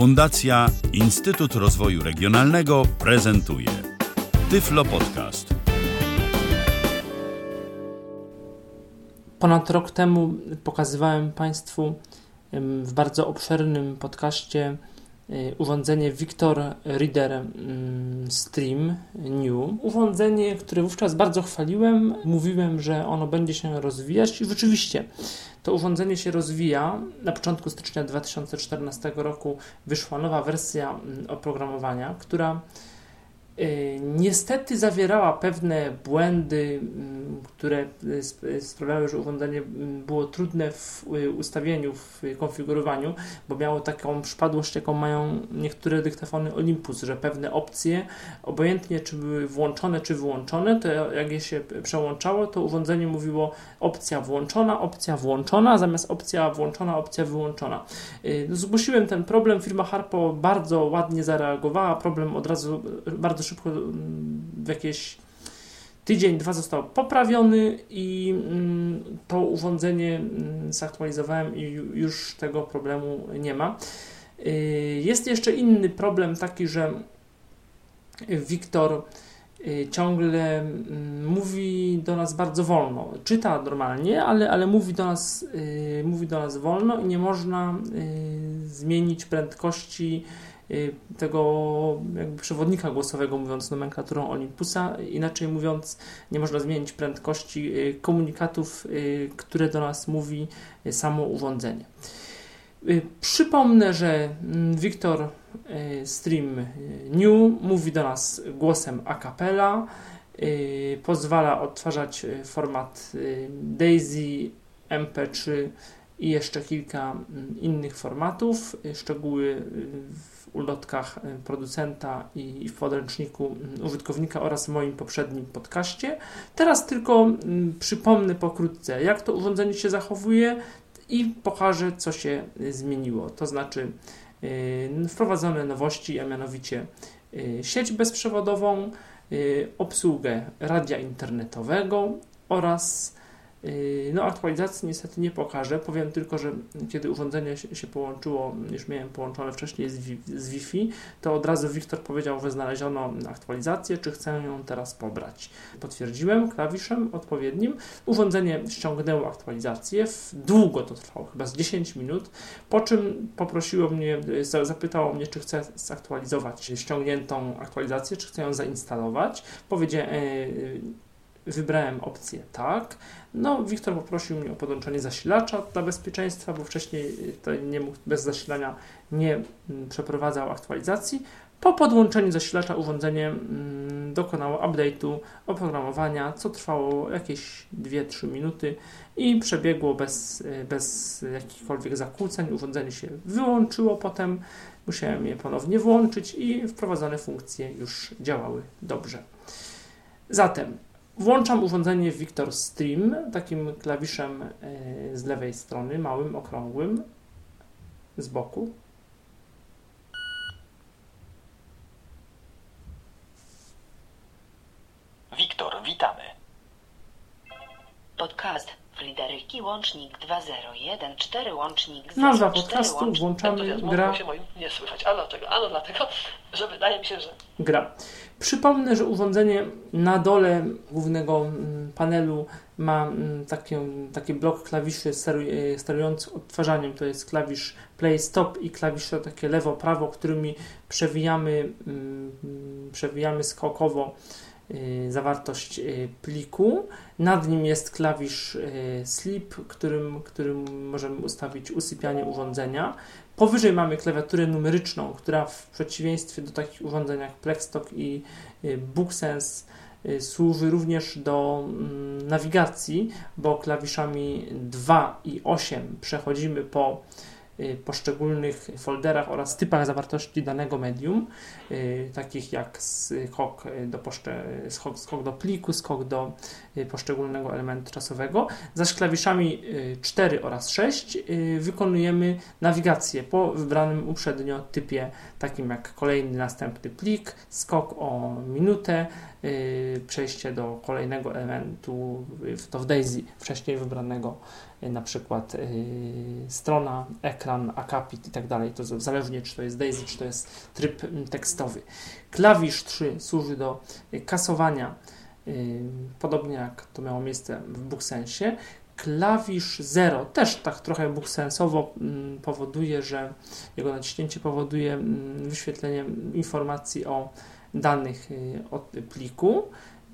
Fundacja Instytut Rozwoju Regionalnego prezentuje Tyflo Podcast. Ponad rok temu pokazywałem Państwu w bardzo obszernym podcaście urządzenie Victor Reader Stream New. Urządzenie, które wówczas bardzo chwaliłem, mówiłem, że ono będzie się rozwijać i rzeczywiście to urządzenie się rozwija. Na początku stycznia 2014 roku wyszła nowa wersja mm, oprogramowania, która Y, niestety zawierała pewne błędy, mm, które y, sprawiały, że urządzenie było trudne w y, ustawieniu, w konfigurowaniu, bo miało taką przypadłość, jaką mają niektóre dyktafony Olympus, że pewne opcje, obojętnie czy były włączone, czy wyłączone, to jak je się przełączało, to urządzenie mówiło opcja włączona, opcja włączona, zamiast opcja włączona, opcja wyłączona. Zgłosiłem ten problem, firma Harpo bardzo ładnie zareagowała, problem od razu bardzo szybko mm, w jakieś tydzień, dwa został poprawiony i mm, to urządzenie mm, zaktualizowałem i już tego problemu nie ma. Y, jest jeszcze inny problem taki, że Wiktor y, ciągle mówi do nas bardzo wolno. Czyta normalnie, ale, ale mówi, do nas, y, mówi do nas wolno i nie można zmienić prędkości tego jakby przewodnika głosowego, mówiąc nomenklaturą Olympusa. Inaczej mówiąc, nie można zmienić prędkości y, komunikatów, y, które do nas mówi samo urządzenie. Przypomnę, że mm, Victor Stream New mówi do nas głosem a cappella, pozwala odtwarzać format DAISY, MP3 i jeszcze kilka mm, innych formatów. Szczegóły w ulotkach y, producenta i w podręczniku mm, użytkownika oraz w moim poprzednim podcaście. Teraz tylko mm, przypomnę pokrótce, jak to urządzenie się zachowuje i pokażę, co się y, zmieniło. To znaczy y, wprowadzone nowości, a mianowicie sieć bezprzewodową, obsługę radia internetowego oraz no, aktualizacji niestety nie pokażę. Powiem tylko, że kiedy urządzenie się połączyło, już miałem połączone wcześniej z, Wi z Wi-Fi, to od razu Wiktor powiedział, że znaleziono aktualizację, czy chcę ją teraz pobrać. Potwierdziłem klawiszem odpowiednim. Urządzenie ściągnęło aktualizację. Długo to trwało, chyba z 10 minut, po czym poprosiło mnie, zapytało mnie, czy chcę zaktualizować ściągniętą aktualizację, czy chcę ją zainstalować. Powiedziałem, Wybrałem opcję tak. No, Wiktor poprosił mnie o podłączenie zasilacza dla bezpieczeństwa, bo wcześniej y, to nie mógł bez zasilania nie mm, przeprowadzał aktualizacji. Po podłączeniu zasilacza urządzenie mm, dokonało update'u oprogramowania, co trwało jakieś 2-3 minuty i przebiegło bez, y, bez jakichkolwiek zakłóceń. Urządzenie się wyłączyło potem, musiałem je ponownie włączyć i wprowadzone funkcje już działały dobrze. Zatem Włączam urządzenie Victor Stream takim klawiszem e, z lewej strony, małym, okrągłym, z boku. Wiktor, witamy. Podcast Fryderyki łącznik 2014 łącznik Nazwa podcastu, włączamy gra. się moim nie słychać. A dlaczego? Ano dlatego, że wydaje mi się, że... Gra. Przypomnę, że urządzenie na dole głównego mm, panelu ma mm, taki, taki blok klawiszy e, sterujący odtwarzaniem. To jest klawisz play stop i klawisze takie lewo prawo, którymi przewijamy, mm, przewijamy skokowo zawartość e, pliku. Nad nim jest klawisz sleep, którym, którym możemy ustawić usypianie urządzenia. Powyżej mamy klawiaturę numeryczną, która w przeciwieństwie do takich urządzeń jak Plextalk i y, BookSense y, służy również do mm, nawigacji, bo klawiszami 2 i 8 przechodzimy po Y, poszczególnych folderach oraz typach zawartości danego medium, y, takich jak skok do, poszcze, skok, skok do pliku, skok do y, poszczególnego elementu czasowego. Zaś klawiszami 4 oraz 6 wykonujemy nawigację po wybranym uprzednio typie, takim jak kolejny następny plik, skok o minutę, przejście do kolejnego elementu, to w DAISY wcześniej wybranego y, na przykład y, strona, ekran, akapit i tak dalej. To zależnie czy to jest Daisy, czy to jest tryb mm, tekstowy. Klawisz 3 służy do y, kasowania, y, podobnie jak to miało miejsce w BookSensie. Klawisz 0 też tak trochę BookSensowo mm, powoduje, że jego naciśnięcie powoduje mm, wyświetlenie informacji o danych od pliku.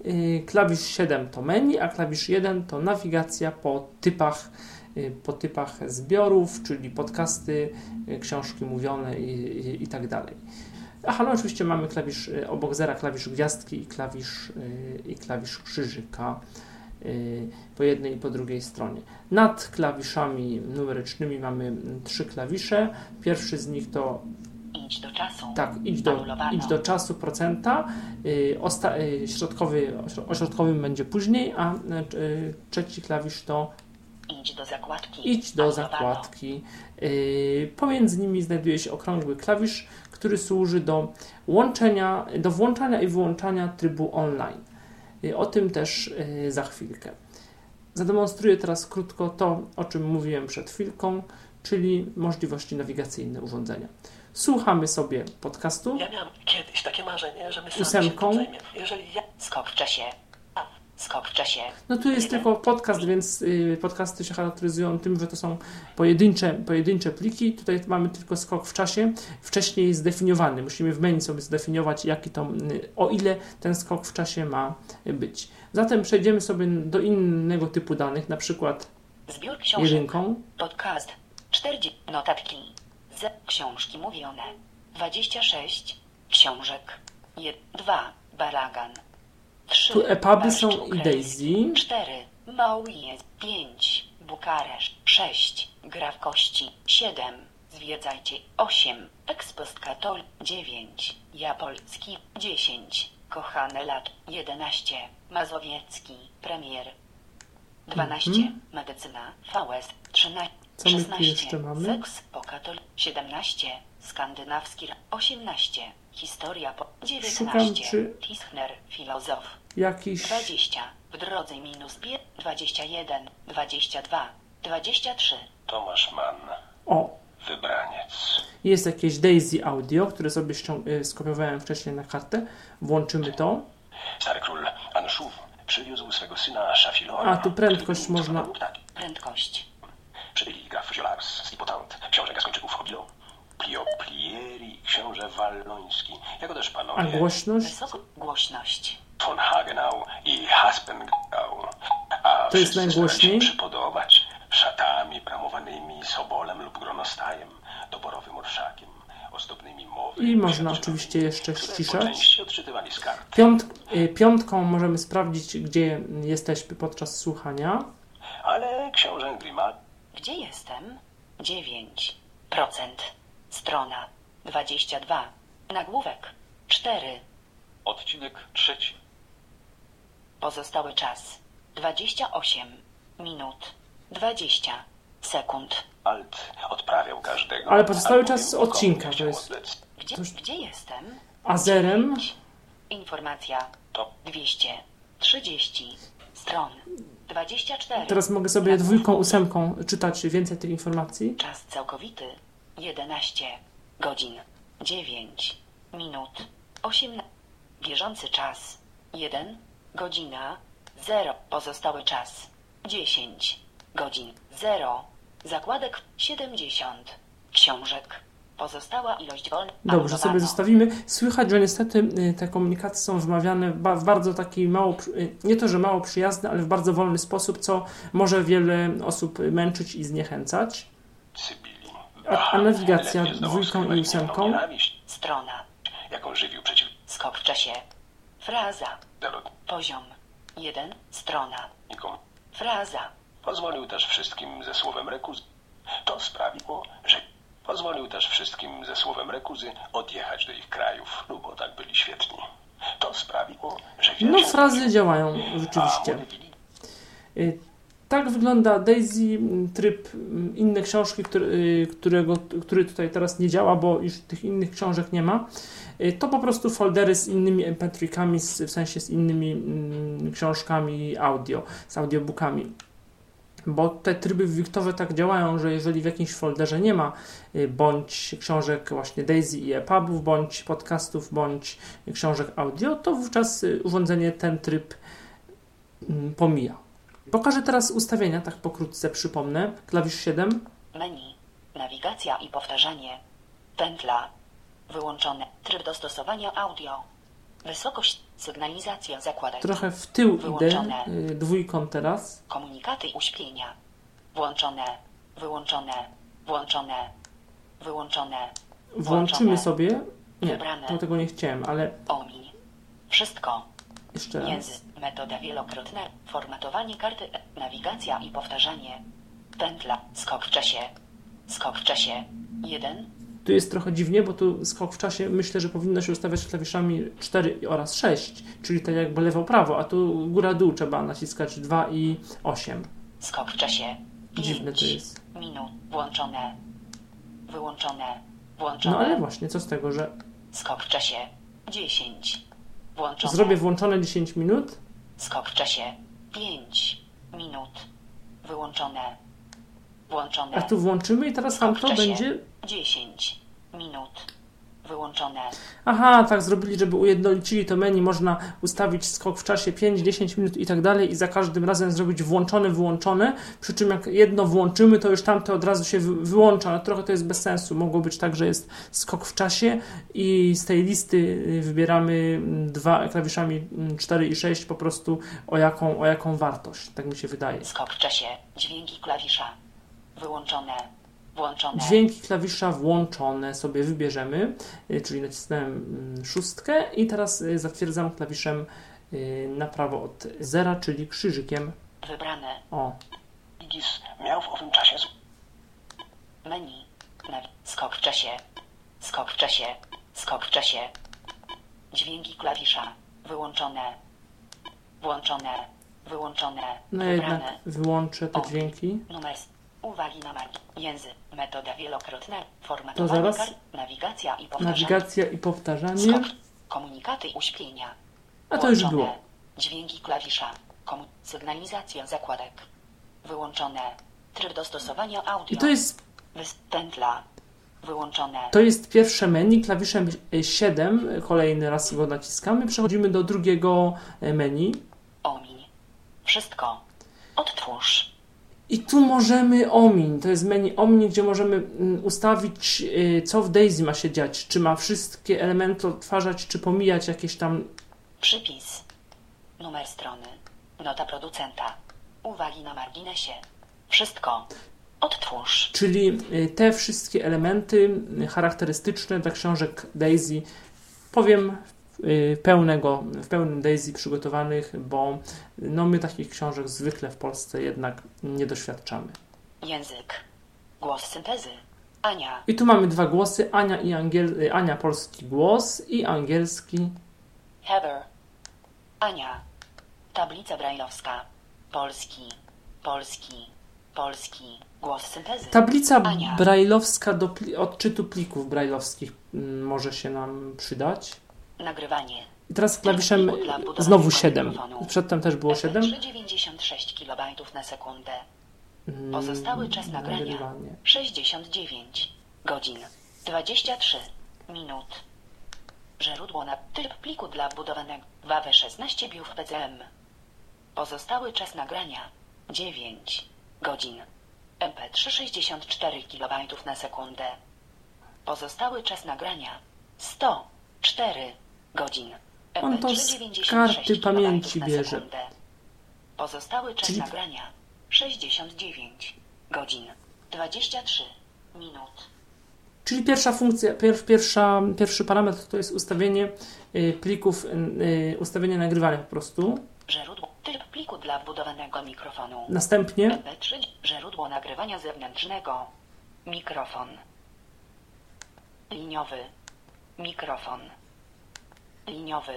Y, Klawisz 7 to menu, a klawisz 1 to nawigacja po typach, y, po typach zbiorów, czyli podcasty, y, książki mówione i, i, i tak dalej. Aha, no oczywiście mamy klawisz obok zera, klawisz gwiazdki i klawisz, i klawisz krzyżyka po jednej i po drugiej stronie. Nad klawiszami numerycznymi mamy trzy klawisze. Pierwszy z nich to Idź do czasu. tak, idź do, Anulowano. idź do czasu procenta. Y, osta, y, środkowy, ośro- ośrodkowym będzie później, a y, trzeci klawisz to Idź do zakładki. idź do Anulowano. zakładki. Y, pomiędzy nimi znajduje się okrągły klawisz, który służy do łączenia, do włączania i wyłączania trybu online. Y, o tym też y, za chwilkę. Zademonstruję teraz krótko to, o czym mówiłem przed chwilką, czyli możliwości nawigacyjne urządzenia. Słuchamy sobie podcastu. Ja miałam kiedyś takie marzenie, że my sami Ósemką. się zajmiemy. Jeżeli ja... Skok w czasie. A, Skok w czasie. No tu jest Jeden. tylko podcast, więc y, podcasty się charakteryzują tym, że to są pojedyncze, pojedyncze pliki. Tutaj mamy tylko skok w czasie, wcześniej zdefiniowany. Musimy w menu sobie zdefiniować, jaki to, y, o ile ten skok w czasie ma być. Zatem przejdziemy sobie do innego typu danych, na przykład Zbiór książek. jedynką. Podcast. 40. Notatki. Z. Książki mówione. 26. Książek. 2. Balagan. 3. Tu EPUBy są i Daisy. 4. Mauje. 5. Bukaresz. 6. Gra w kości. 7. Zwiedzajcie. 8. Ekspost Katol. 9. Japolski. 10. Kochane lat. 11. Mazowiecki. Premier. 12. Mhm. Medycyna. VS. 13. Co my tu 16. jeszcze mamy? Seks po katol. 17. Skandynawski. 18. Historia po. 19. Szukam, czy- Tischner. Filozof. Jakiś 20. W drodze minus 5. 21. 22. 23. Tomasz Mann, o, wybraniec. jest jakieś Daisy Audio, które sobie y, skopiowałem wcześniej na kartę. Włączymy to. Stary król Anszów przywiózł swego syna Szafilona. A, tu prędkość można- ptakiem. Prędkość. Graf Ziolars z Lipotant, książę Gaskończyków Obilo, Plio Plieri, książę Walloński, jako też A panowie głośność? Wysoko. Głośność. von Hagenau i Haspengau. A To jest najgłośniej? przypodobać szatami bramowanymi sobolem lub gronostajem, doborowym orszakiem, ozdobnymi mowy. I można oczywiście jeszcze ściszać. Piąt, y, piątką możemy sprawdzić, gdzie jesteśmy podczas słuchania. Ale książę Grimat Gdzie jestem? 9%. Strona 22. Nagłówek 4. Odcinek trzeci. Pozostały czas 28 minut 20 sekund. Alt odprawiał każdego. Ale pozostały czas odcinka, to jest-. Gdzie, Coś- gdzie jestem? Azerem. 9. Informacja To 230 stron 24. Teraz mogę sobie dwójką, ósemką czytać więcej tych informacji. Czas całkowity 11 godzin 9 minut 18. Bieżący czas 1 godzina 0. Pozostały czas 10 godzin 0. Zakładek 70. Książek. Pozostała ilość wolna. Dobrze, sobie zostawimy. Słychać, że niestety y, te komunikaty są wymawiane w bardzo taki mało, y, nie to, że mało przyjazny, ale w bardzo wolny sposób, co może wiele osób męczyć i zniechęcać. Cybili. A- a nawigacja dwójką i ósemką? Strona. jaką żywił przeciw Skok w czasie. Fraza. zalotnikom. Poziom 1. Strona. Fraza. Pozwolił też wszystkim ze słowem rekuzy. To sprawiło, że pozwolił też wszystkim ze słowem rekuzy odjechać do ich krajów, no bo tak byli świetni. To sprawiło, że No, frazy działają rzeczywiście. Y, Tak wygląda Daisy, tryb, inne książki, który, y, którego, który tutaj teraz nie działa, bo już tych innych książek nie ma. Y, To po prostu foldery z innymi mp3kami, z- w sensie z innymi książkami audio, z audiobookami. Bo te tryby w Wiktorze tak działają, że jeżeli w jakimś folderze nie ma y, bądź książek właśnie Daisy i EPUBów, bądź podcastów, bądź książek audio, to wówczas y, urządzenie ten tryb mm, pomija. Pokażę teraz ustawienia, tak pokrótce przypomnę. Klawisz 7, Menu. Nawigacja i powtarzanie. Pętla. Wyłączone. Tryb dostosowania audio. Wysokość. Sygnalizacja zakładek. trochę w tył idę, Wyłączone. y, dwójką teraz. Komunikaty uśpienia. Włączone. Wyłączone. Włączone. Wyłączone. Włączymy sobie. Nie, Wybrane. to tego nie chciałem, ale Omiń. Wszystko. jeszcze raz. Język. Metoda wielokrotna. Formatowanie karty. E. Nawigacja i powtarzanie. Pętla. Skok w czasie. Skok w czasie. 1. Tu jest trochę dziwnie, bo tu skok w czasie myślę, że powinno się ustawiać klawiszami 4 oraz 6, czyli tak jakby lewo-prawo, a tu góra-dół trzeba naciskać 2 i 8. Skok w czasie. Dziwne to jest. Minut. Włączone. Wyłączone. Włączone. No ale właśnie, co z tego, że Skok w czasie. 10. Włączone. zrobię włączone 10 minut, Skok w czasie. 5 minut. Wyłączone. Włączone. a tu włączymy i teraz nam Skok w to będzie... 10 minut. Wyłączone. Aha, tak zrobili, żeby ujednolicili to menu, można ustawić skok w czasie 5, 10 minut i tak dalej i za każdym razem zrobić włączone, wyłączone, przy czym jak jedno włączymy, to już tamte od razu się wy- wyłącza, ale trochę to jest bez sensu. Mogło być tak, że jest skok w czasie i z tej listy y, wybieramy mm, dwa klawiszami mm, 4 i 6 po prostu o jaką, o jaką wartość, tak mi się wydaje. Skok w czasie. Dźwięki klawisza. Wyłączone. Włączone. Dźwięki klawisza włączone sobie wybierzemy, y, czyli nacisnąłem mm, szóstkę i teraz y, zatwierdzam klawiszem y, na prawo od zera, czyli krzyżykiem. Wybrane. O, Igis miał w owym czasie z... Menu. Skok w czasie. Skok w czasie. Skok w czasie. Dźwięki klawisza. Wyłączone. Włączone. Wyłączone. no Wybrane. jednak wyłączę te O. dźwięki. Numer. Uwagi na marki. Język. Metoda wielokrotna. To Formatowanie zaraz. Nawigacja i powtarzanie. Nawigacja i powtarzanie. Skok. Komunikaty uśpienia. A to już było. Dźwięki klawisza. Komu- sygnalizacja zakładek. Wyłączone. Tryb dostosowania audio. I to jest, pętla. Wyłączone. to jest pierwsze menu, klawiszem 7, kolejny raz go naciskamy, przechodzimy do drugiego e, menu. Omiń. Wszystko. Odtwórz. I tu możemy omiń, to jest menu omiń, gdzie możemy mm, ustawić, y, co w Daisy ma się dziać. Czy ma wszystkie elementy odtwarzać, czy pomijać jakieś tam. Przypis. Numer strony. Nota producenta. Uwagi na marginesie. Wszystko. Odtwórz. Czyli y, te wszystkie elementy y, charakterystyczne dla książek Daisy, powiem y, pełnego, w pełnym Daisy przygotowanych, bo no, my takich książek zwykle w Polsce jednak nie doświadczamy. Język. Głos syntezy. Ania. I tu mamy dwa głosy, Ania i Angiel, y, Ania polski głos i angielski Heather. Ania. Tablica brajlowska. Polski. Polski. Polski. Głos syntezy. Tablica Ania. brajlowska do pli- odczytu plików brajlowskich mm, może się nam przydać. Nagrywanie. I teraz klawiszem znowu 7. mikrofonu. Przedtem też było 7. 396 kB na sekundę. Pozostały czas nagrania. Nagrywanie. 69 godzin 23 minut. Źródło na typ pliku dla budowanego WAV 16 biów PCM. Pozostały czas nagrania 9 godzin. MP3 64 KB na sekundę. Pozostały czas nagrania 104 godzin. On to MP3 z 96 karty pamięci bierze. Pozostały czas Czyli- nagrania 69 godzin 23 minut. Czyli pierwsza funkcja, pier, pierwsza, pierwszy parametr to jest ustawienie y, plików, y, ustawienie nagrywania po prostu. Źródło typ pliku dla wbudowanego mikrofonu. Następnie MP3 źródło nagrywania zewnętrznego. Mikrofon. Liniowy. Mikrofon. Liniowy.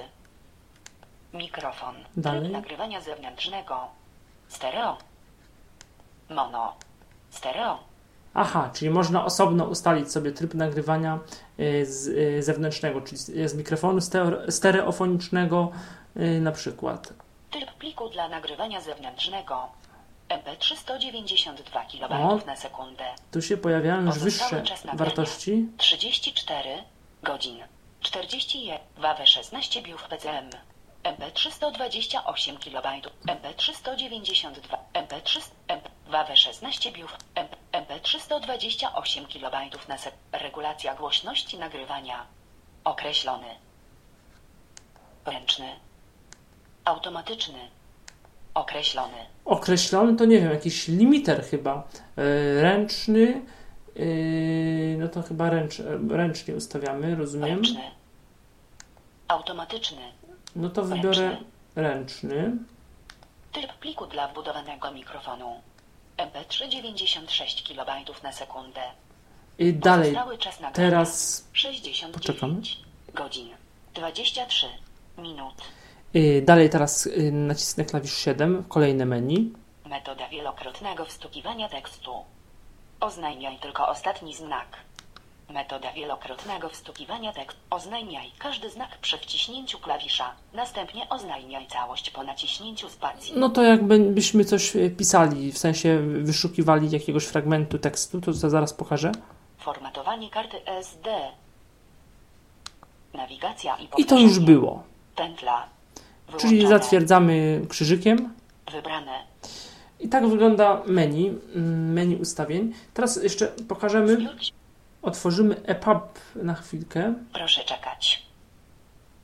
Mikrofon. Dalej. Tryb nagrywania zewnętrznego. Stereo. Mono. Stereo. Aha, czyli można osobno ustalić sobie tryb nagrywania y, z y, zewnętrznego, czyli z, mikrofonu stereo, stereofonicznego y, na przykład. Typ pliku dla nagrywania zewnętrznego. MP3 192 KB O. na sekundę. Tu się pojawiają już wyższe wartości. 34 godzin. 41 WAW 16 biów PCM. MP3 128 KB. MP3 192 MP3 MP, WAW 16 biów MP, MP3 128 KB na sek. Regulacja głośności nagrywania. Określony. Ręczny. Automatyczny. Określony. Określony to nie wiem, jakiś limiter chyba. E, Ręczny. E, No to chyba ręcz, ręcznie ustawiamy, rozumiem. Ręczny. Automatyczny. No to wybiorę Ręczny. ręczny. Typ pliku dla wbudowanego mikrofonu. MP3 96 KB na sekundę. I dalej, teraz 69 Poczekamy. godzin. 23 minut. y, dalej teraz y, nacisnę klawisz 7, kolejne menu. Metoda wielokrotnego wstukiwania tekstu. Oznajmiaj tylko ostatni znak. Metoda wielokrotnego wstukiwania tekstu. Oznajmiaj każdy znak przy wciśnięciu klawisza. Następnie oznajmiaj całość po naciśnięciu spacji. No to jakbyśmy coś y, pisali, w sensie wyszukiwali jakiegoś fragmentu tekstu, to zaraz pokażę. Formatowanie karty SD. Nawigacja i I to już było. Pętla. Czyli Wyłączone. zatwierdzamy krzyżykiem. Wybrane. I tak wygląda menu, mm, menu ustawień. Teraz jeszcze pokażemy, otworzymy EPUB na chwilkę. Proszę czekać.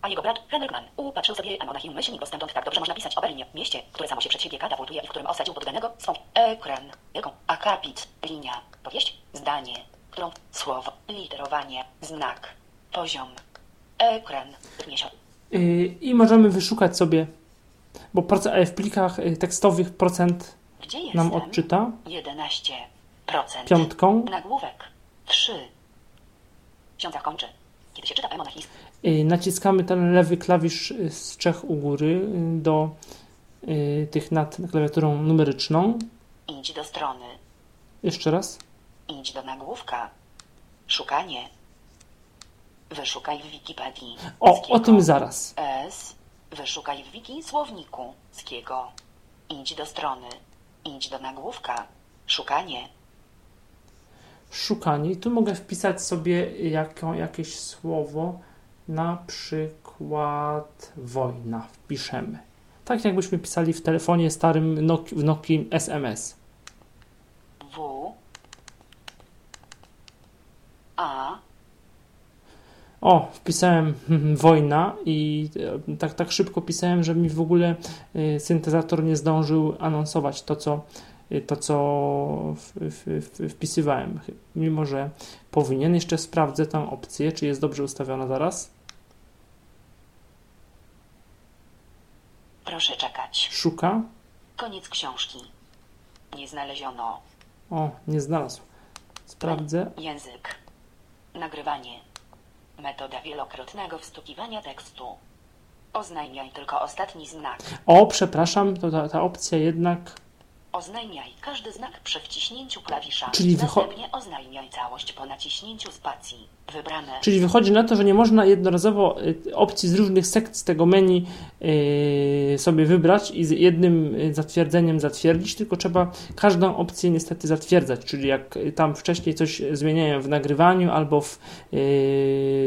A jego brat, Henryk Mann, upatrzył sobie a Monachium myślnik, bo stamtąd tak dobrze można pisać o Berlinie, mieście, które samo się przed siebie katapultuje i w którym osadził poddanego swą ekran, wielką, akapit, linia, powieść, zdanie, którą słowo, literowanie, znak, poziom, ekran, miesiąc. Yy, I możemy wyszukać sobie, bo w plikach y, tekstowych procent Gdzie jestem? nam odczyta 11%. piątką. Nagłówek 3. Ksiądz kończy. Kiedy się czyta e-monachizm, Yy, Naciskamy ten lewy klawisz y, z trzech u góry y, do y, tych nad klawiaturą numeryczną. idź do strony, Jeszcze raz. idź do nagłówka, szukanie, wyszukaj w Wikipedii. O, Skiego. o tym zaraz. S. Wyszukaj w wiki słowniku skiego. Idź do strony. Idź do nagłówka. Szukanie. Szukanie. I tu mogę wpisać sobie jako, jakieś słowo, na przykład wojna. Wpiszemy. Tak jakbyśmy pisali w telefonie starym Noki, w Nokii SMS. W. A. O, wpisałem wojna i e, tak, tak szybko pisałem, że mi w ogóle e, syntezator nie zdążył anonsować to, co, e, to, co w, w, w, wpisywałem. Mimo, że powinien. Jeszcze sprawdzę tę opcję, czy jest dobrze ustawiona zaraz. Proszę czekać. Szuka. Koniec książki. Nie znaleziono. O, nie znalazł. Sprawdzę. Język. Nagrywanie. Metoda wielokrotnego wstukiwania tekstu. Oznajmiaj tylko ostatni znak. O, przepraszam, to ta, ta opcja jednak. Oznajmiaj każdy znak przy wciśnięciu klawisza. Czyli wycho- Następnie oznajmiaj całość po naciśnięciu spacji. Wybrane. Czyli wychodzi na to, że nie można jednorazowo y, opcji z różnych sekcji tego menu y, sobie wybrać i z jednym y, zatwierdzeniem zatwierdzić, tylko trzeba każdą opcję niestety zatwierdzać. Czyli jak tam wcześniej coś zmieniają w nagrywaniu albo w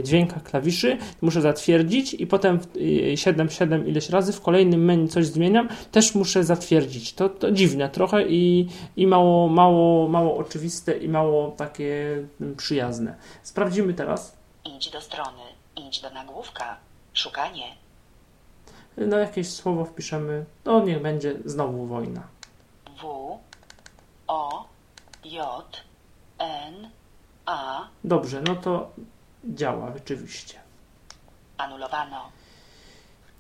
dźwiękach klawiszy, muszę zatwierdzić i potem w, y, 7, 7 ileś razy w kolejnym menu coś zmieniam, też muszę zatwierdzić. To, to dziwne trochę i, i mało, mało, mało oczywiste i mało takie mm, przyjazne. Sprawdzimy teraz. Idź do strony. Idź do nagłówka. Szukanie. No jakieś słowo wpiszemy. No niech będzie znowu wojna. W. O. J. N. A. Dobrze, no to działa rzeczywiście. Anulowano.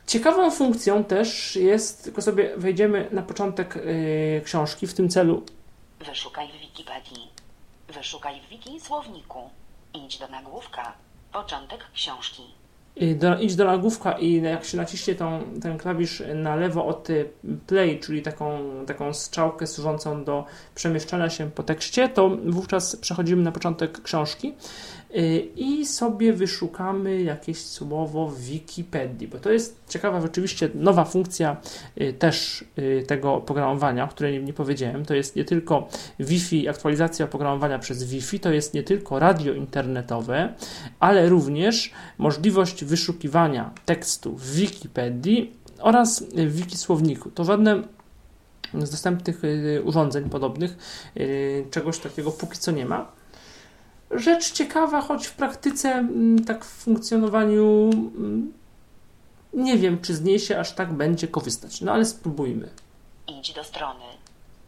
Ciekawą funkcją też jest, tylko sobie wejdziemy na początek yy, książki w tym celu. Wyszukaj w Wikipedii. Wyszukaj w wiki słowniku. Idź do nagłówka. Początek książki. Do, idź do nagłówka i jak się naciśnie tą, ten klawisz na lewo od y, play, czyli taką, taką strzałkę służącą do przemieszczania się po tekście, to wówczas przechodzimy na początek książki. Y, i sobie wyszukamy jakieś słowo w Wikipedii, bo to jest ciekawa rzeczywiście nowa funkcja y, też y, tego oprogramowania, o której nie powiedziałem. To jest nie tylko Wi-Fi, aktualizacja oprogramowania przez Wi-Fi, to jest nie tylko radio internetowe, ale również możliwość wyszukiwania tekstu w Wikipedii oraz w Wikisłowniku. To żadne z dostępnych urządzeń podobnych czegoś takiego póki co nie ma. Rzecz ciekawa, choć w praktyce, mm, tak w funkcjonowaniu, mm, nie wiem, czy z niej się aż tak będzie korzystać. No ale spróbujmy. Idź do strony.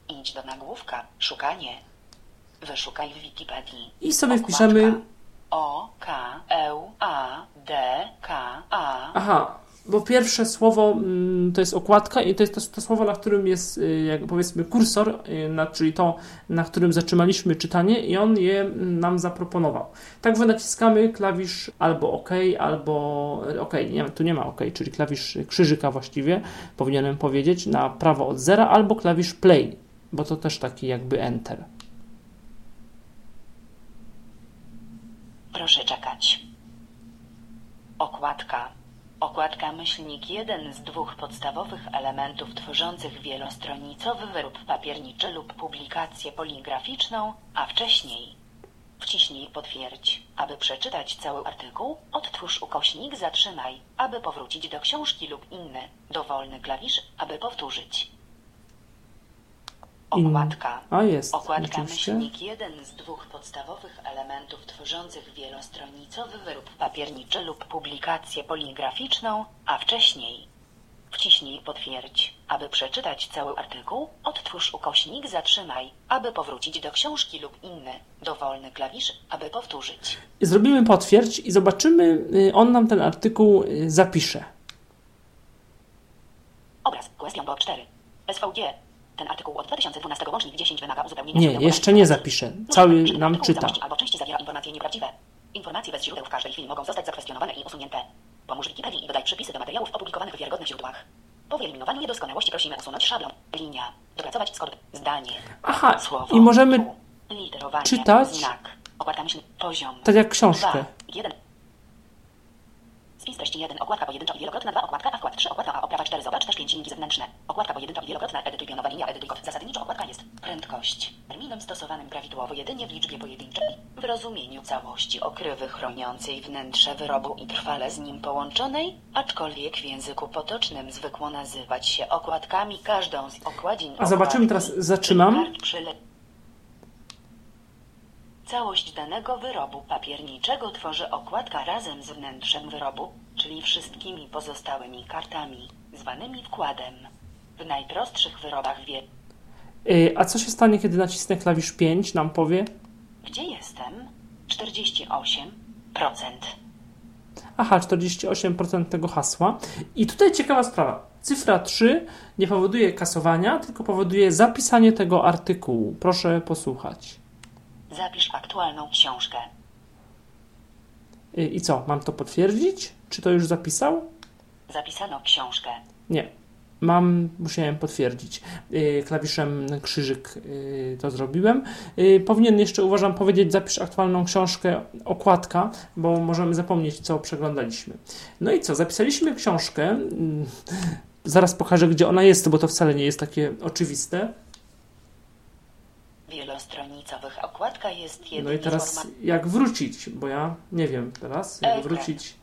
Idź do nagłówka. Szukanie. Wyszukaj w Wikipedii. I sobie Okładka. wpiszemy. O, K, E, A, D, K, A. Aha, bo pierwsze słowo mm, to jest okładka i to jest to, to słowo, na którym jest, y, jak powiedzmy, kursor, y, na, czyli to, na którym zatrzymaliśmy czytanie, i on je mm, nam zaproponował. Także naciskamy klawisz albo OK, albo y, OK, nie, tu nie ma OK, czyli klawisz krzyżyka właściwie, powinienem powiedzieć, na prawo od zera, albo klawisz Play, bo to też taki jakby Enter. Proszę czekać. Okładka. Okładka myślnik jeden z dwóch podstawowych elementów tworzących wielostronicowy wyrób papierniczy lub publikację poligraficzną, a wcześniej. Wciśnij potwierdź. Aby przeczytać cały artykuł, odtwórz ukośnik zatrzymaj, aby powrócić do książki lub inny, dowolny klawisz, aby powtórzyć. Okładka. A jest, Okładka myślnik jeden z dwóch podstawowych elementów tworzących wielostronicowy wyrób papierniczy lub publikację poligraficzną, a wcześniej. Wciśnij potwierdź. Aby przeczytać cały artykuł, odtwórz ukośnik zatrzymaj, aby powrócić do książki lub inny, dowolny klawisz, aby powtórzyć. Zrobimy potwierdź i zobaczymy, y, on nam ten artykuł y, zapisze. Obraz, question blok 4. SVG. Ten artykuł od 2012 łącznik 10 wymaga uzupełnienia Nie, jeszcze nie. Lub Cały nam czyta. Albo części zawiera informacje nieprawdziwe. Informacje bez źródeł w każdej chwili mogą zostać zakwestionowane i usunięte. Pomóż Wikipedii i dodaj przypisy do materiałów opublikowanych w wiarygodnych źródłach. Po wyeliminowaniu niedoskonałości prosimy usunąć szablon, linia, dopracować skort, zdanie, Aha, słowo, i możemy czytać znak, okładka myśl, poziom, tak jak książkę. 2, 1. Spis treści 1, okładka pojedyncza i wielokrotna. 2, okładka A, wkład. 3, okładka A, oprawa 4, zobacz też 5 linki zewnętrzne. Okładka pojedyncza i wielokrotna, edytuj pionowa linia, edytuj kod. Zasadniczo okładka jest prędkość. Terminem stosowanym prawidłowo jedynie w liczbie pojedynczej. W rozumieniu całości okrywy chroniącej wnętrze wyrobu i trwale z nim połączonej, aczkolwiek w języku potocznym zwykło nazywać się okładkami każdą z okładzin A zobaczymy teraz, przyle- Całość danego wyrobu papierniczego tworzy okładka razem z wnętrzem wyrobu, czyli wszystkimi pozostałymi kartami, zwanymi wkładem. W najprostszych wyrobach wie, Y, A co się stanie, kiedy nacisnę klawisz 5? Nam powie. gdzie jestem? 48%. Aha, 48% tego hasła. I tutaj ciekawa sprawa. Cyfra 3 nie powoduje kasowania, tylko powoduje zapisanie tego artykułu. Proszę posłuchać. Zapisz aktualną książkę. Y, I co, mam to potwierdzić? Czy to już zapisał? Zapisano książkę. Nie. Mam, musiałem potwierdzić. Y, Klawiszem krzyżyk y, to zrobiłem. Powinien jeszcze, uważam, powiedzieć zapisz aktualną książkę, okładka, bo możemy zapomnieć, co przeglądaliśmy. No i co, zapisaliśmy książkę. Mm, Zaraz pokażę, gdzie ona jest, bo to wcale nie jest takie oczywiste. Wielostronicowych okładka jest jedynie No i teraz jak wrócić, bo ja nie wiem teraz, jak Ekran. wrócić.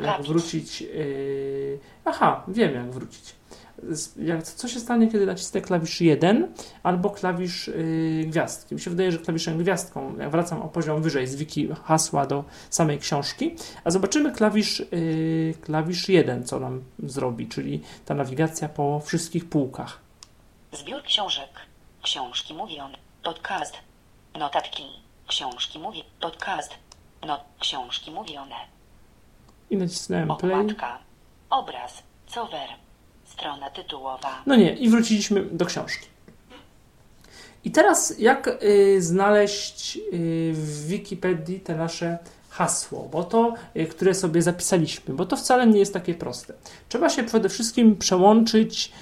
Jak wrócić. Yy... Aha, wiem jak wrócić. Jak, co się stanie, kiedy nacisnę klawisz 1 albo klawisz yy, gwiazdki? Mi się wydaje, że klawiszem gwiazdką jak wracam o poziom wyżej z wiki hasła do samej książki, a zobaczymy klawisz, yy, klawisz 1, co nam zrobi, czyli ta nawigacja po wszystkich półkach. Zbiór książek. Książki mówione. Podcast. Notatki. Książki mówi. Podcast. No, książki mówione. I nacisnąłem play. Okładka. Obraz. Cover. Strona tytułowa. No nie, i wróciliśmy do książki. I teraz jak y, znaleźć y, w Wikipedii te nasze hasło, bo to, y, które sobie zapisaliśmy, bo to wcale nie jest takie proste. Trzeba się przede wszystkim przełączyć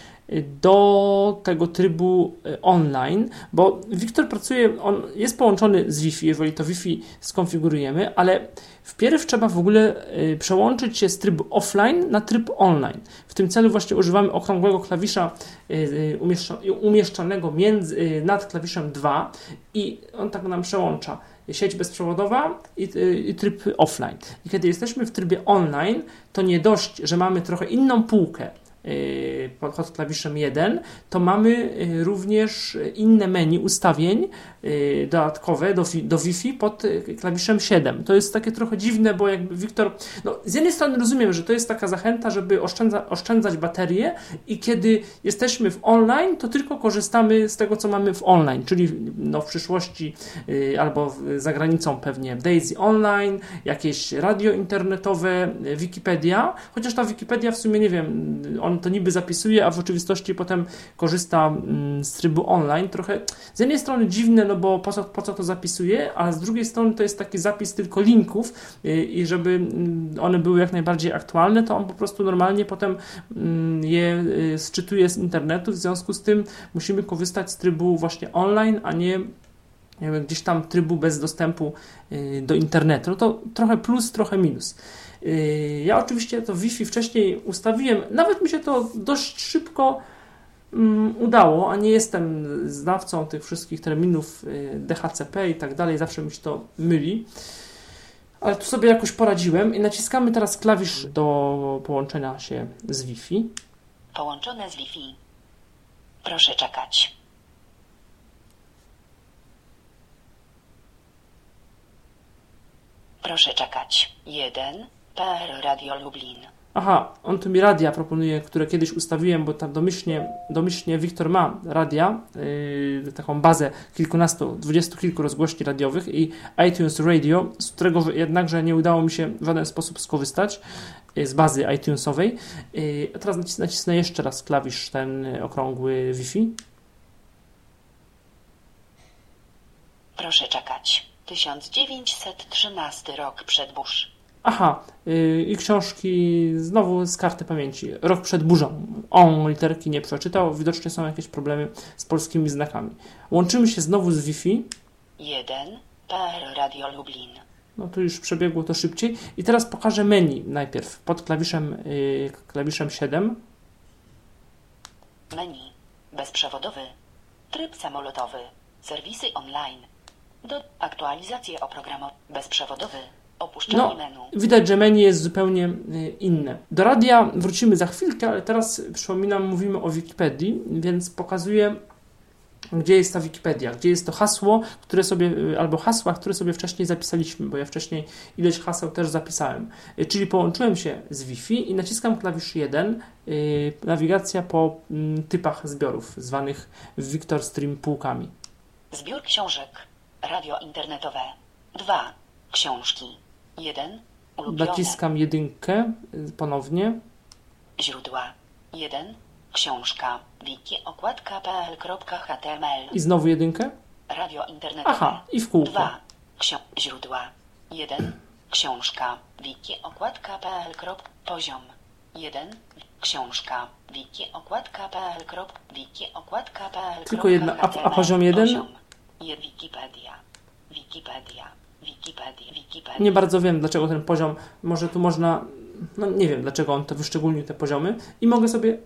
do tego trybu y, online, bo Wiktor pracuje, on jest połączony z Wi-Fi, jeżeli to Wi-Fi skonfigurujemy, ale wpierw trzeba w ogóle y, przełączyć się z trybu offline na tryb online. W tym celu właśnie używamy okrągłego klawisza umieszczonego między, nad klawiszem 2 i on tak nam przełącza sieć bezprzewodowa i, i, tryb offline. I kiedy jesteśmy w trybie online, to nie dość, że mamy trochę inną półkę pod klawiszem 1, to mamy y, również inne menu ustawień y, dodatkowe do, do Wi-Fi pod klawiszem 7. To jest takie trochę dziwne, bo jakby Wiktor, no z jednej strony rozumiem, że to jest taka zachęta, żeby oszczędza, oszczędzać baterię i kiedy jesteśmy w online, to tylko korzystamy z tego, co mamy w online, czyli no w przyszłości albo za granicą pewnie Daisy Online, jakieś radio internetowe, Wikipedia, chociaż ta Wikipedia w sumie nie wiem, on to niby zapisuje, a w rzeczywistości potem korzysta mm, z trybu online. Trochę z jednej strony dziwne, no bo po co, po co to zapisuje, a z drugiej strony to jest taki zapis tylko linków y, i żeby mm, one były jak najbardziej aktualne, to on po prostu normalnie potem mm, je y, sczytuje z internetu, w związku z tym musimy korzystać z trybu właśnie online, a nie gdzieś tam trybu bez dostępu y, do internetu. No to trochę plus, trochę minus. Ja oczywiście to Wi-Fi wcześniej ustawiłem, nawet mi się to dość szybko udało, a nie jestem znawcą tych wszystkich terminów yy, DHCP i tak dalej, zawsze mi się to myli. Ale tu sobie jakoś poradziłem i naciskamy teraz klawisz do połączenia się z Wi-Fi. Połączone z Wi-Fi. Proszę czekać. Proszę czekać. Jeden, PR Radio Lublin. Aha, on tu mi radia proponuje, które kiedyś ustawiłem, bo tam domyślnie, domyślnie Wiktor ma radia, yy, taką bazę kilkunastu, dwudziestu kilku rozgłośni radiowych i iTunes Radio, z którego jednakże nie udało mi się w żaden sposób skorzystać yy, z bazy iTunesowej. Yy, teraz nacisnę, jeszcze raz klawisz ten okrągły Wi-Fi. Proszę czekać. 1913 rok przed Bush. Aha, yy, i książki znowu z karty pamięci. Rok przed burzą. On literki nie przeczytał. Widocznie są jakieś problemy z polskimi znakami. Łączymy się znowu z Wi-Fi. 1 PR Radio Lublin. No to już przebiegło to szybciej. I teraz pokażę menu najpierw pod klawiszem, yy, klawiszem 7. Menu. Bezprzewodowy. Tryb samolotowy. Serwisy online. Do aktualizacji oprogramowania. Bezprzewodowy. No, widać, że menu jest zupełnie y, inne. Do radia wrócimy za chwilkę, ale teraz przypominam, mówimy o Wikipedii, więc pokazuję, gdzie jest ta Wikipedia, gdzie jest to hasło, które sobie, y, albo hasła, które sobie wcześniej zapisaliśmy, bo ja wcześniej ileś haseł też zapisałem. Y, czyli połączyłem się z Wi-Fi i naciskam klawisz 1, nawigacja po mm, typach zbiorów, zwanych Victor Stream półkami. Zbiór książek, radio internetowe, 2, książki, Jeden. Ulubione. Naciskam jedynkę y, ponownie. Źródła. Jeden. Książka. Wiki okładka pl.html. I znowu jedynkę. Radio internetowe. Aha, i w kółko. Dwa. Ksio źródła. Jeden. Książka. Wiki okładka pl. Poziom. Jeden. Książka. Wiki okładka pl. Wiki okładka pl. Tylko jedna. A, a poziom jeden? Poziom. Wikipedia. Wikipedia. Wikipedia, Wikipedia. Nie bardzo wiem, dlaczego ten poziom, może tu można, no nie wiem, dlaczego on to wyszczególnił te poziomy i mogę sobie...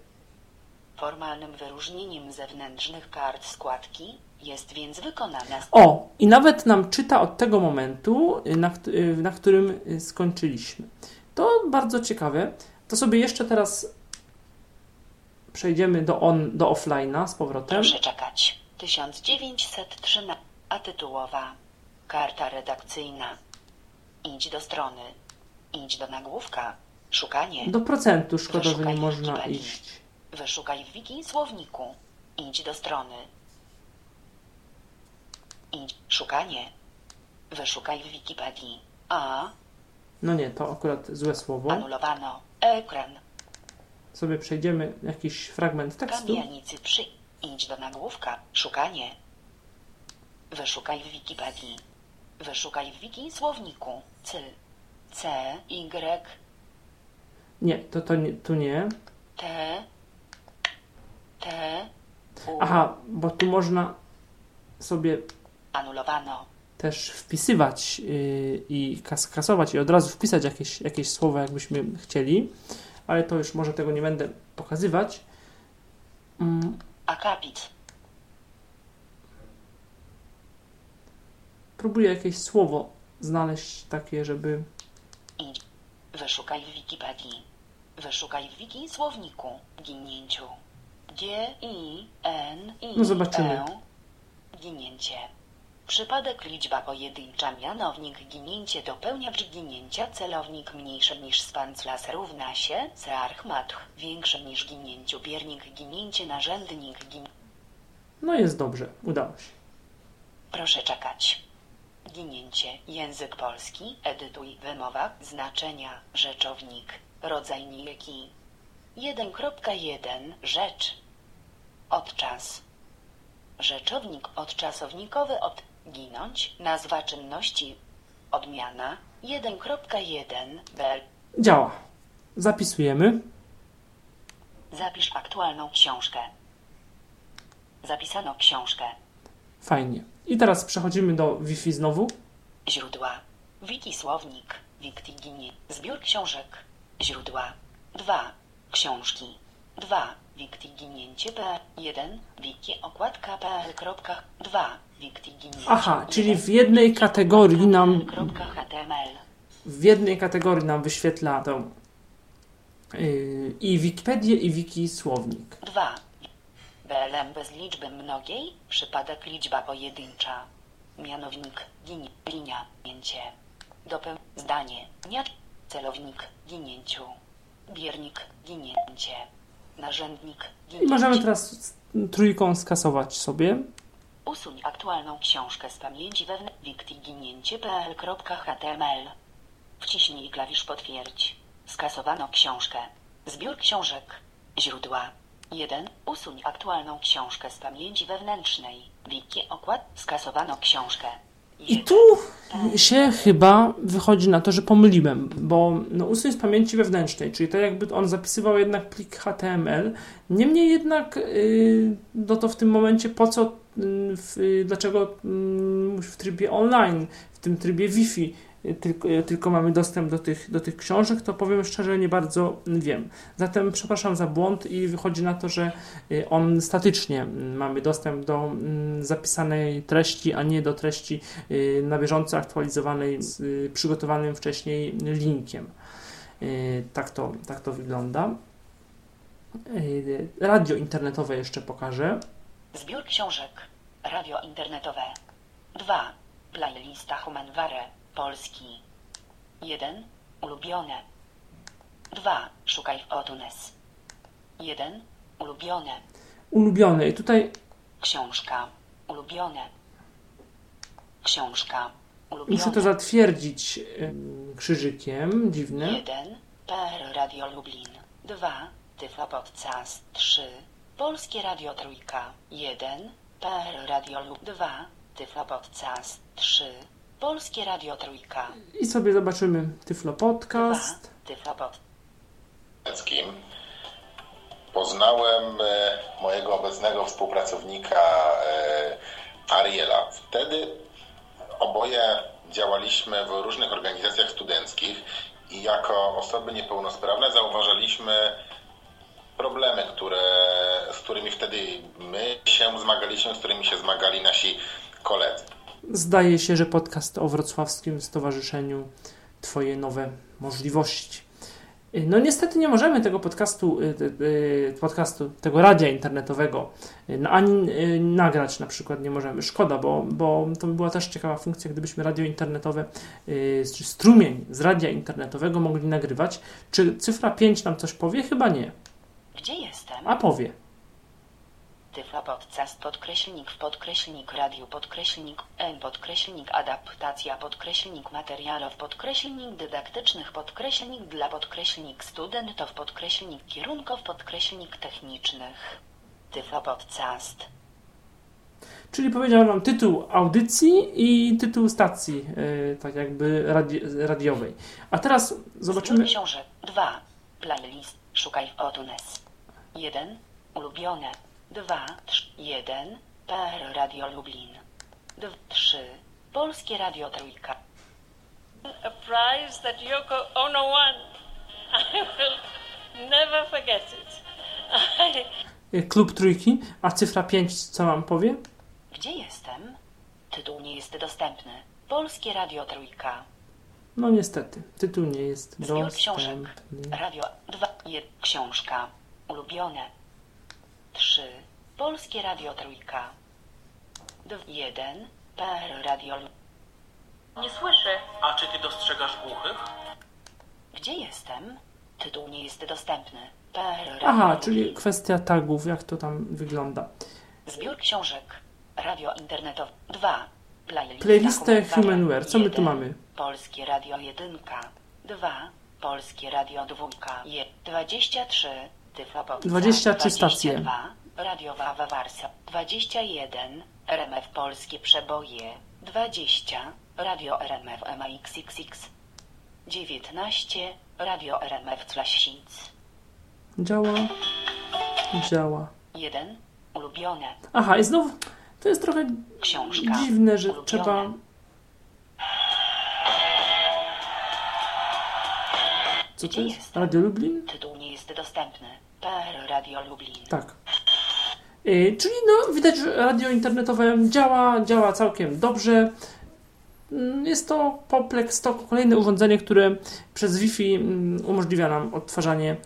Formalnym wyróżnieniem zewnętrznych kart składki jest więc wykonana... O, i nawet nam czyta od tego momentu, na, na którym skończyliśmy. To bardzo ciekawe. To sobie jeszcze teraz przejdziemy do, on, do offline'a z powrotem. Proszę czekać. 1913, a tytułowa Karta redakcyjna. Idź do strony. Idź do nagłówka. Szukanie. Do procentu szkoda, że nie można iść. Wyszukaj w wiki słowniku. Idź do strony. Idź. Szukanie. Wyszukaj w Wikipedii. A. No nie, to akurat złe słowo. Anulowano. Ekran. Sobie przejdziemy jakiś fragment tekstu. Kamienicy przy. Idź do nagłówka. Szukanie. Wyszukaj w Wikipedii. Wyszukaj w wiki słowniku. Cyl. C, Y. Nie, to, to nie, tu nie. T. T. U. Aha, bo tu można sobie Anulowano. też wpisywać yy, i kas kasować i od razu wpisać jakieś, jakieś słowa, jakbyśmy chcieli, ale to już może tego nie będę pokazywać. Mm, Akapit. Próbuję jakieś słowo znaleźć takie, żeby Idź. Wyszukaj w Wikipedii. Wyszukaj w wiki słowniku. Ginięciu. G, I, N, I, No zobaczymy. E. Ginięcie. Przypadek liczba pojedyncza mianownik ginięcie dopełniacz ginięcia celownik mniejszy niż span las równa się zearchmatch większy niż ginięciu biernik ginięcie narzędnik gin... no jest dobrze, udało się. Proszę czekać. Ginięcie. Język polski. Edytuj. Wymowa. Znaczenia. Rzeczownik. Rodzaj nijaki. 1.1. Rzecz. Odczas. Rzeczownik odczasownikowy od ginąć. Nazwa czynności. Odmiana. 1.1. Bel. Działa. Zapisujemy. Zapisz aktualną książkę. Zapisano książkę. Fajnie. I teraz przechodzimy do Wi-Fi znowu. Źródła. Wiki słownik. Wiktiginie. Zbiór książek. Źródła. 2. Książki. 2. Wiktiginięcie p. 1. Wiki okładka pl. 2. Wiktiginięcie. Aha, czyli w jednej kategorii nam w jednej kategorii nam wyświetla to yy, i Wikipedię i Wiki słownik. 2. BLM bez liczby mnogiej. Przypadek liczba pojedyncza. Mianownik. Ginie. Linia. Gięcie. Dopeł. Zdanie. Niacz. Celownik. Ginięciu. Biernik. Ginięcie. Narzędnik. I Ginięcie. możemy teraz trójką skasować sobie. Usuń aktualną książkę z pamięci wewnętrznej. Wciśnij klawisz potwierdź. Skasowano książkę. Zbiór książek. Źródła. 1. Usuń aktualną książkę z pamięci wewnętrznej. Wiki okład. Skasowano książkę. I tu się chyba wychodzi na to, że pomyliłem, bo no, usuń z pamięci wewnętrznej, czyli to jakby on zapisywał jednak plik HTML. Niemniej jednak, yy, no to w tym momencie po co, yy, dlaczego yy, w trybie online, w tym trybie Wi-Fi tylko, tylko mamy dostęp do tych, do tych książek, to powiem szczerze, nie bardzo wiem. Zatem przepraszam za błąd i wychodzi na to, że y, on statycznie mm, mamy dostęp do mm, zapisanej treści, a nie do treści y, na bieżąco aktualizowanej z y, przygotowanym wcześniej linkiem. Tak to, tak to wygląda. Radio internetowe jeszcze pokażę. Zbiór książek. Radio internetowe. 2. Playlista Humanware. Polski. 1. Ulubione. 2. Szukaj w iTunes. 1. Ulubione. Ulubione. I tutaj Książka. Ulubione. Książka. muszę Ulubione. to zatwierdzić krzyżykiem. Dziwne. 1. PR Radio Lublin. 2. Tyflo Podcast. 3. Polskie Radio Trójka. 1. PR Radio Lublin. 2. Tyflo Podcast. 3. Polskie Radio Trójka. I sobie zobaczymy Tyflo 2. Podcast. Tyflo Podcast. Poznałem e, mojego obecnego współpracownika e, Ariela. Wtedy oboje działaliśmy w różnych organizacjach studenckich i jako osoby niepełnosprawne zauważaliśmy problemy, które, z którymi wtedy my się zmagaliśmy, z którymi się zmagali nasi koledzy. Zdaje się, że podcast o Wrocławskim Stowarzyszeniu Twoje nowe możliwości. Y, No niestety nie możemy tego podcastu, y, y, podcastu tego radia internetowego no, ani nagrać na przykład nie możemy. Szkoda, bo, bo to by była też ciekawa funkcja, gdybyśmy radio internetowe, czy strumień z radia internetowego mogli nagrywać. Czy cyfra 5 nam coś powie? Chyba nie. Gdzie jestem? A powie. Tyflo Podcast podkreślnik w podkreślnik radio podkreślnik n podkreślnik adaptacja podkreślnik materiałów podkreślnik dydaktycznych podkreślnik dla podkreślnik studentów podkreślnik kierunków podkreślnik technicznych. Tyflo Podcast. Czyli powiedział nam tytuł audycji i tytuł stacji, y, tak jakby radi radiowej. A teraz zobaczymy. Książek. 2. Playlist. Szukaj w iTunes. 1. Ulubione. 2, 3, 1, PR Radio Lublin. 2, 3, Polskie Radio Trójka. A prize that Yoko Ono won. I will never forget it. I, Y, Klub trójki, a cyfra 5 co wam powie? Gdzie jestem? Tytuł nie jest dostępny. Polskie Radio Trójka. No niestety, tytuł nie jest Zbiór książek. dostępny. Radio 2, 1, książka. Ulubione. 3, Polskie Radio Trójka. 1, PR Radio nie słyszę. A czy ty dostrzegasz głuchych? Gdzie jestem? Tytuł nie jest dostępny. PR Radio Aha, czyli kwestia tagów, jak to tam wygląda. Zbiór książek. Radio internetowe. 2. Playlista Playlistę Human Humanware. Co my tu mamy? Polskie Radio 1. 2. Polskie Radio 2. 23. Tyflopodcast. 23 stacje. 22. Radiowa Wawarsa. 21. RMF Polskie Przeboje. 20. Radio RMF MXXX. 19. Radio RMF Classics. Działa? Działa. 1. Ulubione. Aha, i znowu, to jest trochę Książka. dziwne, że Ulubione. trzeba... Co to jest? Radio Lublin? Tytuł nie jest dostępny. PR Radio Lublin. Tak. Y, czyli no, widać, że radio internetowe działa, działa całkiem dobrze. Mm, Jest to Poplex, to kolejne urządzenie, które przez Wi-Fi mm, umożliwia nam odtwarzanie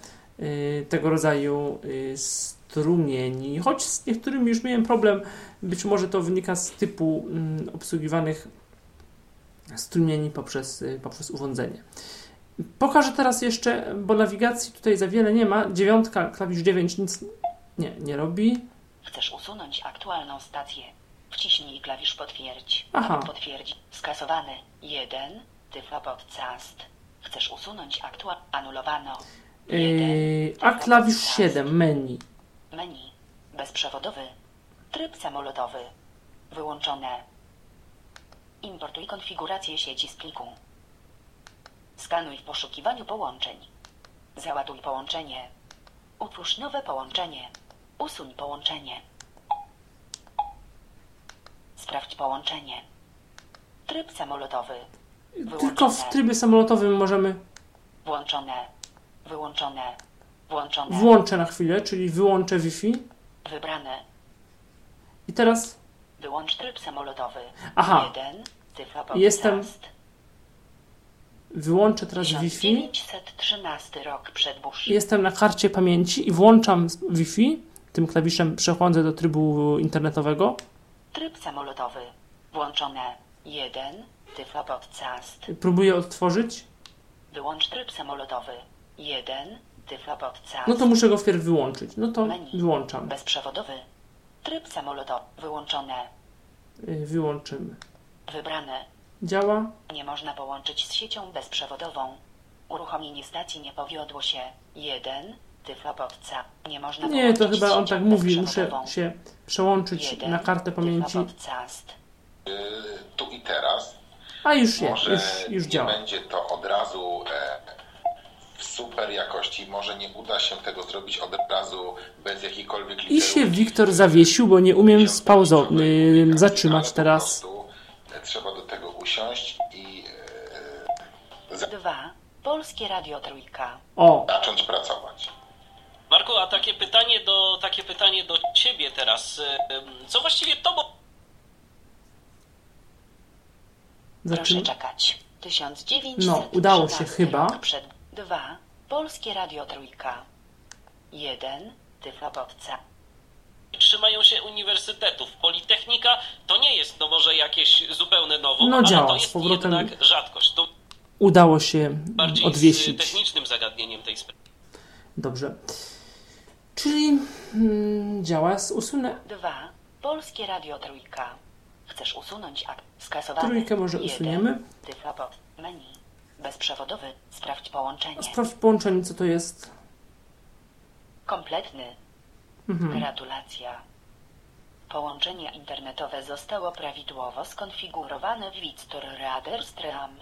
y, tego rodzaju y, strumieni. Choć z niektórymi już miałem problem, być może to wynika z typu mm, obsługiwanych strumieni poprzez, poprzez urządzenie. Pokażę teraz jeszcze, bo nawigacji tutaj za wiele nie ma. Dziewiątka, klawisz 9 nic nie, nie robi. Chcesz usunąć aktualną stację? Wciśnij klawisz potwierdź. Aha. Aby potwierdzić. Skasowany. 1. Tyflo podcast. Chcesz usunąć aktual... Anulowano. Yy, a klawisz 7, menu. Menu. Bezprzewodowy. Tryb samolotowy. Wyłączone. Importuj konfigurację sieci z pliku. Skanuj w poszukiwaniu połączeń. Załaduj połączenie. Utwórz nowe połączenie. Usuń połączenie. Sprawdź połączenie. Tryb samolotowy. Tylko w trybie samolotowym możemy Włączone. Wyłączone. Włączone. włączę na chwilę, czyli wyłączę Wi-Fi. Wybrane. I teraz Wyłącz tryb samolotowy. Aha. 1. Tyflo Jestem-. Wyłączę teraz Wi-Fi. 1913 rok przed Bush. Jestem na karcie pamięci i włączam Wi-Fi. Tym klawiszem przechodzę do trybu internetowego. Tryb samolotowy. Włączone. 1. Tyflo podcast. Próbuję odtworzyć. Wyłącz tryb samolotowy. 1. Tyflo podcast. No to muszę go wpierw wyłączyć. No to Menu. wyłączam. Bezprzewodowy. Tryb samolotowy. Wyłączone. Yy, Wyłączymy. Wybrane. Działa? Nie można połączyć z siecią bezprzewodową. Uruchomienie stacji nie powiodło się. 1. Tyflopodca. Nie można Nie, połączyć to chyba on tak mówi. Muszę się przełączyć 1. na kartę pamięci. Tyflopodcast. Tu i teraz A już jest, może już, już nie działa. będzie to od razu e, w super jakości, może nie uda się tego zrobić od razu bez jakiejkolwiek I się Wiktor zawiesił, bo nie umiem spauzo- zatrzymać teraz. E, trzeba do tego usiąść i e, 2. Polskie Radio Trójka. O, zacząć pracować. Marku, a takie pytanie do, takie pytanie do ciebie teraz. Em, Co właściwie tobą Proszę zaczynamy. czekać. 1913 No, udało się chyba. Przed 2. Polskie Radio Trójka. 1. Tyflopodca. Trzymają się uniwersytetów? Politechnika to nie jest no może jakieś zupełne nowum, No ale działa, to z jest powrotem- jednak rzadkość. To Udało się bardziej z odwiesić. technicznym zagadnieniem tej sprawy. Dobrze. Czyli mm, działa z usunę. 2. Polskie Radio Trójka. Chcesz usunąć akt skasowany. Trójkę może Jeden. usuniemy. Tyflopod. Menu. Bezprzewodowy. Sprawdź połączenie. Sprawdź połączenie, co to jest. Kompletny. Mhm. Gratulacja. Połączenie internetowe zostało prawidłowo skonfigurowane w Witstor Raderstram.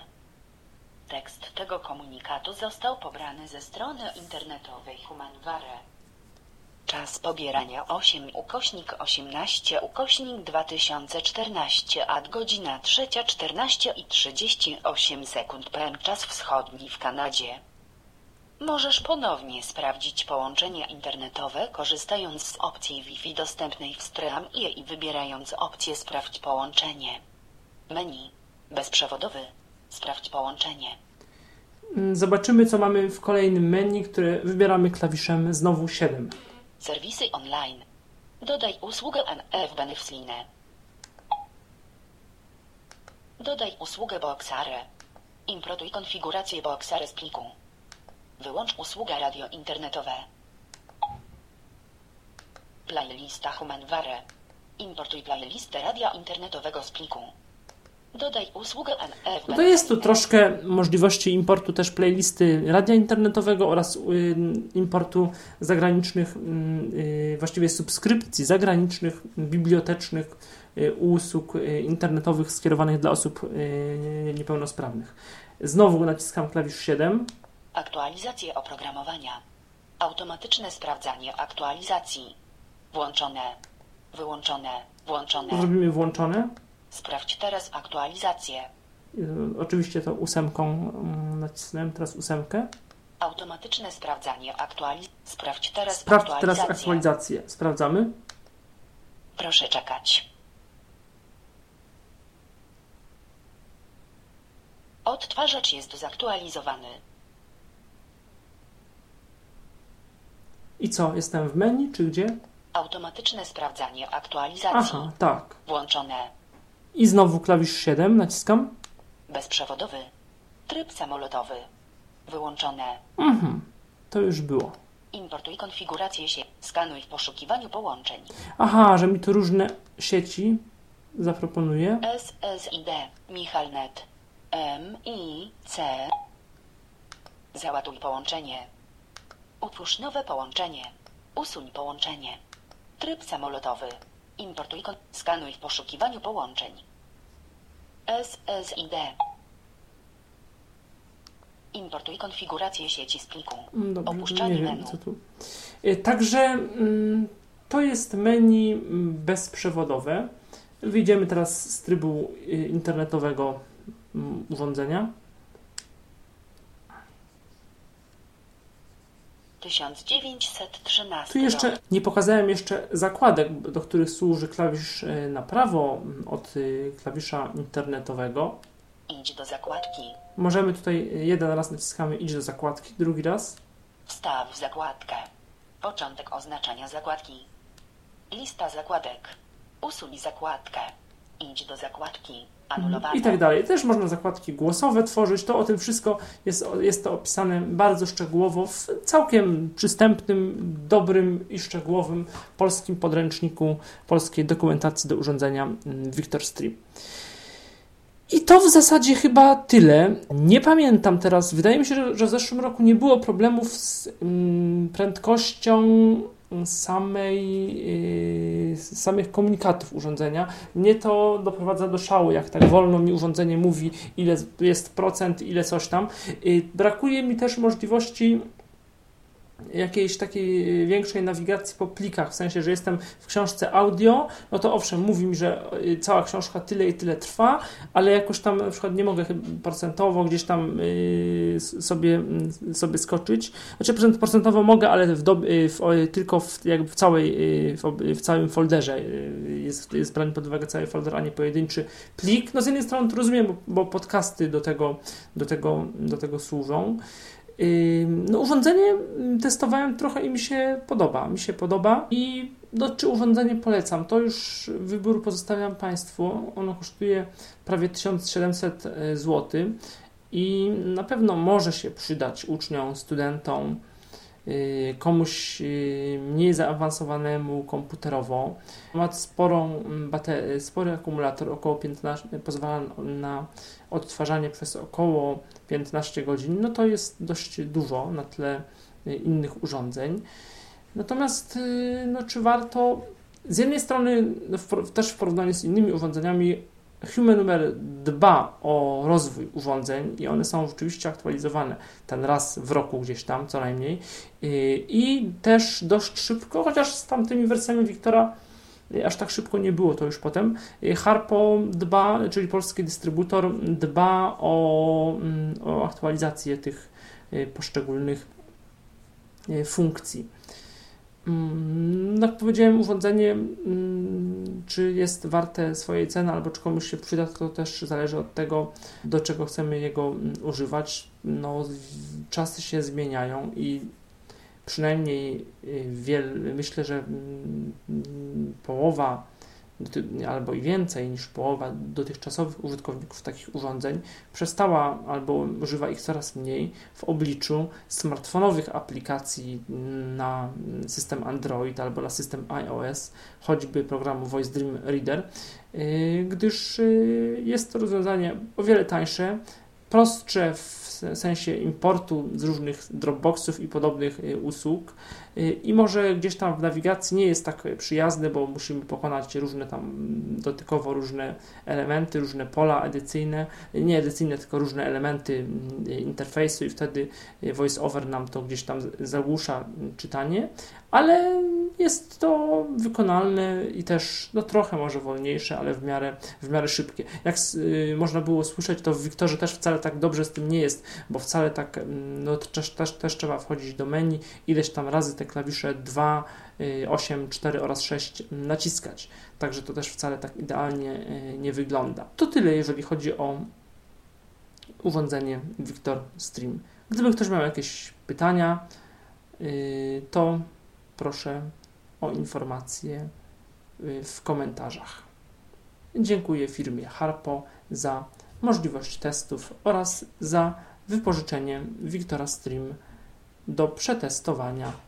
Tekst tego komunikatu został pobrany ze strony internetowej Humanware. Czas pobierania 8 ukośnik 18 ukośnik 2014 ad godzina 3.14 i 38 sekund PM czas wschodni w Kanadzie. Możesz ponownie sprawdzić połączenie internetowe korzystając z opcji Wi-Fi dostępnej w Streamie i wybierając opcję Sprawdź połączenie. Menu. Bezprzewodowy. Sprawdź połączenie. Mm, Zobaczymy, co mamy w kolejnym menu, które wybieramy klawiszem znowu 7. Serwisy online. Dodaj usługę NF Benefsline. Dodaj usługę Boxare. Importuj konfigurację Boxare z pliku. Wyłącz usługę radio internetowe. Playlista Humanware. Importuj playlistę radia internetowego z pliku. Dodaj usługę NF No to jest tu troszkę możliwości importu też playlisty radia internetowego oraz y, importu zagranicznych, mm, y, właściwie subskrypcji zagranicznych, bibliotecznych y, usług y, internetowych skierowanych dla osób y, niepełnosprawnych. Znowu naciskam klawisz 7. Aktualizacje oprogramowania. Automatyczne sprawdzanie aktualizacji. Włączone. Wyłączone. Włączone. Zrobimy włączone. Sprawdź teraz aktualizację. Y, Oczywiście to ósemką mm, nacisnąłem, teraz ósemkę. Automatyczne sprawdzanie aktualizacji. Sprawdź teraz Sprawdź teraz aktualizację. aktualizację. Sprawdzamy. Proszę czekać. Odtwarzacz jest zaktualizowany. I co? Jestem w menu, czy gdzie? Automatyczne sprawdzanie aktualizacji. Aha, tak. Włączone. I znowu klawisz 7 naciskam. Bezprzewodowy. Tryb samolotowy. Wyłączone. Mhm. To już było. Importuj konfigurację się. Skanuj w poszukiwaniu połączeń. Aha, że mi tu różne sieci zaproponuje. SSID. Michalnet. M, I, C. Załaduj połączenie. Utwórz nowe połączenie. Usuń połączenie. Tryb samolotowy. Importuj kon... Skanuj w poszukiwaniu połączeń. SSID. Importuj konfigurację sieci z pliku. Mm, nie Opuszczanie wiem menu. co tu. Y, Także mm, to jest menu mm, bezprzewodowe. Wyjdziemy teraz z trybu y, internetowego urządzenia. 1913 Tu jeszcze nie pokazałem jeszcze zakładek, do których służy klawisz y, na prawo mm, od y, klawisza internetowego. Idź do zakładki. Możemy tutaj jeden raz naciskamy idź do zakładki, drugi raz. Wstaw zakładkę. Początek oznaczania zakładki. Lista zakładek. Usuń zakładkę. Idź do zakładki. Anulowane. i tak dalej. Też można zakładki głosowe tworzyć. To o tym wszystko jest, jest to opisane bardzo szczegółowo w całkiem przystępnym, dobrym i szczegółowym polskim podręczniku polskiej dokumentacji do urządzenia mm, Victor Stream. I to w zasadzie chyba tyle. Nie pamiętam teraz. Wydaje mi się, że, w zeszłym roku nie było problemów z mm, prędkością samej, yy, samych komunikatów urządzenia. Mnie to doprowadza do szału, jak tak wolno mi urządzenie mówi, ile jest procent, ile coś tam. Yy, brakuje mi też możliwości jakiejś takiej y, większej nawigacji po plikach, w sensie, że jestem w książce audio, no to owszem, mówi mi, że y, cała książka tyle i tyle trwa, ale jakoś tam na przykład nie mogę procentowo gdzieś tam y, sobie, y, sobie skoczyć. Znaczy procent- procentowo mogę, ale w w, tylko w, jakby w, całej, w, całym folderze jest, jest brany pod uwagę cały folder, a nie pojedynczy plik. No z jednej strony to rozumiem, bo, bo podcasty do tego, do tego, do tego służą. No, urządzenie testowałem trochę i mi się podoba. Mi się podoba i no, czy urządzenie polecam? To już wybór pozostawiam Państwu. Ono kosztuje prawie 1700 zł i na pewno może się przydać uczniom, studentom, komuś yy, mniej zaawansowanemu komputerowo. Ma sporą mm, spory akumulator, około 15, pozwala na odtwarzanie przez około 15 godzin, no to jest dość dużo na tle y, innych urządzeń. Natomiast, y, no, czy warto? Z jednej strony, no, w, też w porównaniu z innymi urządzeniami, Human Numer dba o rozwój urządzeń i one są rzeczywiście aktualizowane ten raz w roku gdzieś tam, co najmniej. I też dość szybko, chociaż z tamtymi wersjami Wiktora aż tak szybko nie było to już potem. Harpo dba, czyli polski dystrybutor, dba o, mm, o aktualizację tych poszczególnych funkcji. Mm, no, jak powiedziałem, urządzenie, mm, czy jest warte swojej ceny, albo czy komuś się przyda, to też zależy od tego, do czego chcemy jego mm, używać. No, czasy się zmieniają i przynajmniej y, wiel, myślę, że połowa albo i więcej niż połowa dotychczasowych użytkowników takich urządzeń przestała albo używa ich coraz mniej w obliczu smartfonowych aplikacji na system Android albo na system iOS, choćby programu Voice Dream Reader, y, gdyż y, jest to rozwiązanie o wiele tańsze, prostsze w sensie importu z różnych Dropboxów i podobnych y, usług i może gdzieś tam w nawigacji nie jest tak przyjazny, bo musimy pokonać różne tam dotykowo różne elementy, różne pola edycyjne, nie edycyjne, tylko różne elementy interfejsu i wtedy voiceover nam to gdzieś tam zagłusza czytanie, ale jest to wykonalne i też no, trochę może wolniejsze, ale w miarę, w miarę szybkie. Jak y, można było słyszeć, to w Wiktorze też wcale tak dobrze z tym nie jest, bo wcale tak, no też, też, też trzeba wchodzić do menu, ileś tam razy te klawisze 2, 8, 4 oraz 6 naciskać. Także to też wcale tak idealnie y, nie wygląda. To tyle, jeżeli chodzi o urządzenie Victor Stream. Gdyby ktoś miał jakieś pytania, y, to proszę o informacje y, w komentarzach. Dziękuję firmie Harpo za możliwość testów oraz za wypożyczenie Victora Stream do przetestowania.